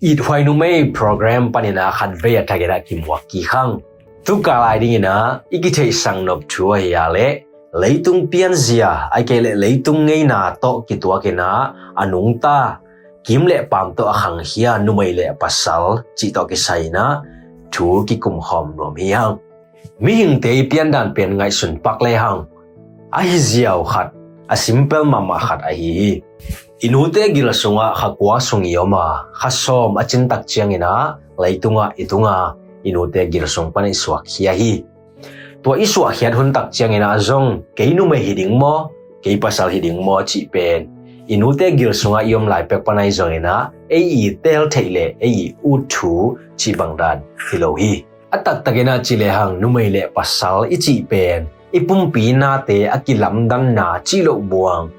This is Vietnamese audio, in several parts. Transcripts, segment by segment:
it program leitung pian zia ai ke le leitung ngei na to ki tua ke na anung ta. Kim le pam to khang hia nu le pasal, chi to ki sai na thu ki kum hom nom hi mi hing te pian dan pen ngai sun pak le hang. A ziaw khat, a simple mama khat a hi inute gila sunga khakwa sungi yoma khasom achin tak chiang ina, laitunga itunga. Inute gila sung pani swak hia hi. Tua iswa hiat hun tak chiang ina zong. Keinu me hiding mo ke pasal hiding mo chi pen. Inute gil sunga yom lai pek panai zong ina. Ei i tel theile ei i u thu chi bangdan hilo hi atak takena chile hang numai le pasal ichi pen. Ipum pi na te akilam na chi lo buang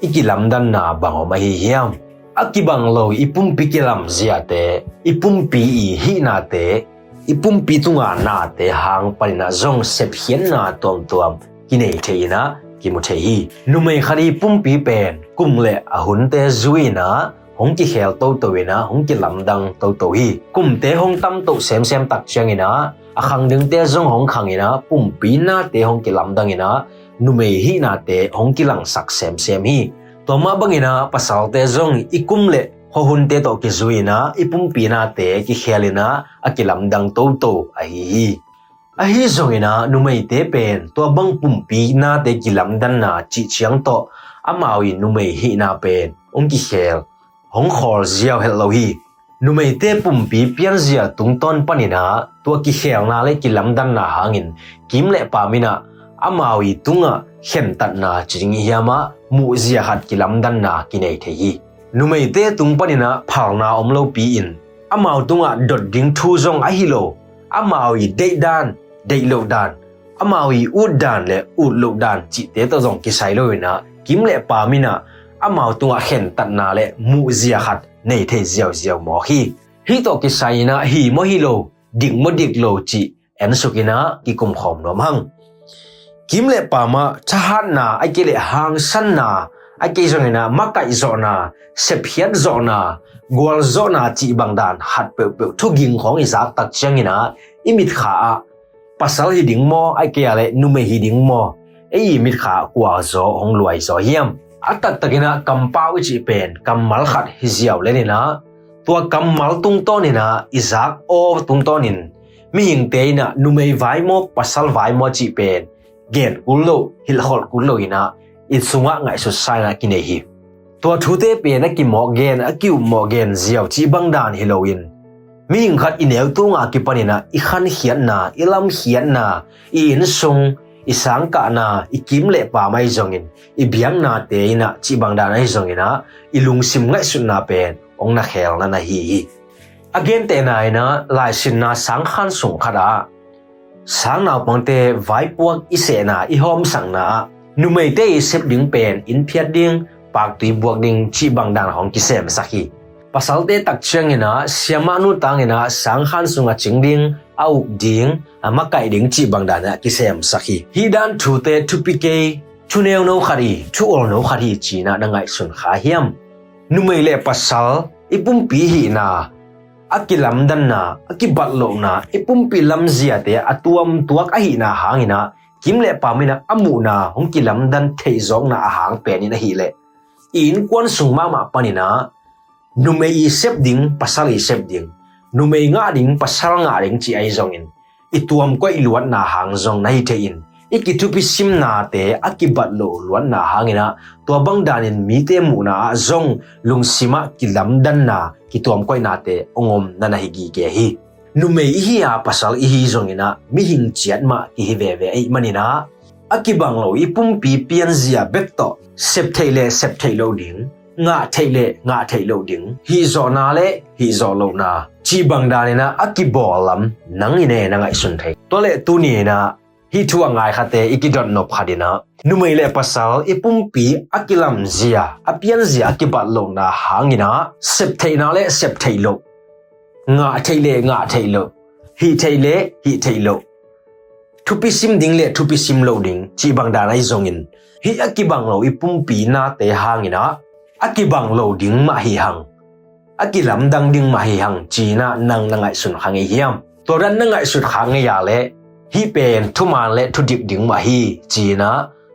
ikilam dan na bango mahihiyam. akibang lo ipumpi kilam zia te ipumpi ihi na te ipumpi tunga na te hang palina zong sep hien na tuam. Tuam kinei theina kimu thei numai khari ipumpi pen kumle ahun te zui na, hong ki khel to to ina hong ki lam dang to to hi. Kum te hong tam to sem sem tak chang ina a khang ding te zong hong khang ina pum pi na te hong ki lam dang ina numai hi na te hong ki lang sak sem sem hi to ma bang ina pasal te zong ikum le ho hun te to ki zuina ipum pi na te ki khelina akilam dang to to a hi a hi zong ina numai te pen to bang pum pi na te ki lam dan na chi chiang to amawi numai hi na pen ong ki khel. Hong khol ziaw hel lo hi numei te pum pi pian zia tung ton panina to ki khel na le ki lam dan na hangin. Kim le pa mina amawi tunga khen tat na ching hiama mu zia hat ki lam dan na ki nei the hi numei te tung panina phal na om lo pi in amau tunga dot ding thu zong a hi lo amawi dei dan dei lo dan amawi ud dan le ud lo dan chi te to zong ki sai lo na kim le pa mina amau tunga khen tat na le mu zia hat nei the ziaw ziaw mo hi hi to ki sai na hi mo hi lo ding mo dik lo chi en sukina ki kum khom nom hang kim le pa ma chahan na ai ke le hang san na ai ke zong na ma kai zo na se phiat zo na gwal zo na chi bang dan hat pe pe thu ging khong i za tak chang ina imit kha a pasal hi ding mo ai ke ale nu me hi ding mo ei imit kha kwa zo hong luai zo hiam atak takina wi chi pen kamal khat hi ziaw le ni na tua kamal tung to ni na izak o tung to nin mi hing te na nu me vai mo pasal vai mo chi pen gen ulo hil hol kulo ina in sunga ngai so sai na kine hi. To thu te pe na ki mo gen a ki mo gen ziaw chi bang dan hiloin mi hing khat el tu nga ki panina i khan hian na ilam hian na i in sung isang ka na ikim le pa mai zongin ibiang na te ina chi bang da na zongina lung sim ngai sun na pen ong na khel na na hi again te na ina lai sin na sang khan sung khara sáng nào bằng tê vài buộc ít sẽ na ít hôm sáng na nu mây tê xếp đứng bền in phiat ding pak tui buak chỉ bằng bang dan kí xem sem sakhi pasal te tak chang ina siama nu tang ina sang khan sunga ching ding au ding ama kai ding chỉ bằng đàn ki sem sakhi hi dan thu te thu pi ke thu neo no khari thu ol no khari chi na dangai sun kha hiam nu mei le pasal ipum pi hi na akilam dan na akibat lo na ipumpi lam zia te atuam tuak ahi na hangina kimle pamina amu na hong kilam dan thei zong na ahang penina hi le in kwan sung ma ma panina numei i sep ding pasal i sep ding numei nga ding pasal nga ding chi ai zongin ituam ko iluat na hang zong na hi te iki ikitupi sim na te akibat lo luan na hangina. To bang danin mi te mu na, zong lung sima kilam dan na kituam koi na te, ongom na na higi ke hi. Nu me hi a pasal i hi zong ina mi hing chiat ma ki hi ve ve ai manina. Akibang lo ipum pi pian zia bek to, sep theile sep thailo ding. Nga theile nga thailo ding. Hi zo na le, hi zo lo na. Chi bang da ne na akibolam nang ine na ngai sun thai to le tu ni na hi thua ngai khate ikidon no phadina numei le pasal ipumpi akilam zia, apian zia akibat lo na hangina. Sep theina le, sep thailo nga theile nga theilo hi theile hi theilo thupi sim ding le, thupi sim lo ding. Chi bang da nai zongin hi akibang lo ipumpi na te hangina. Akibang lo ding ma hi hang. Akilam dang ding ma hi hang. China nang nangai sun khangi hiam. To ran nangai sun khangi ya le. Hi pen thuman le thu dik ding ma hi china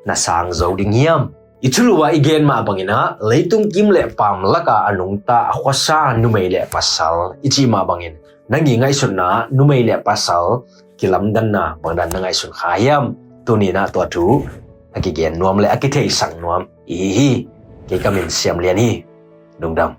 na sang zo ding hiam ichuluwa igen ma bangina leitung kim le pam laka anung ta khwasa numei le pasal ichi ma bangin nangi ngai sun na numei le pasal kilam dan na bangdan nangai sun khayam tuni na to tu akigen nuam le akithei sang nuam i hi ke kamin siam lian hi nungdam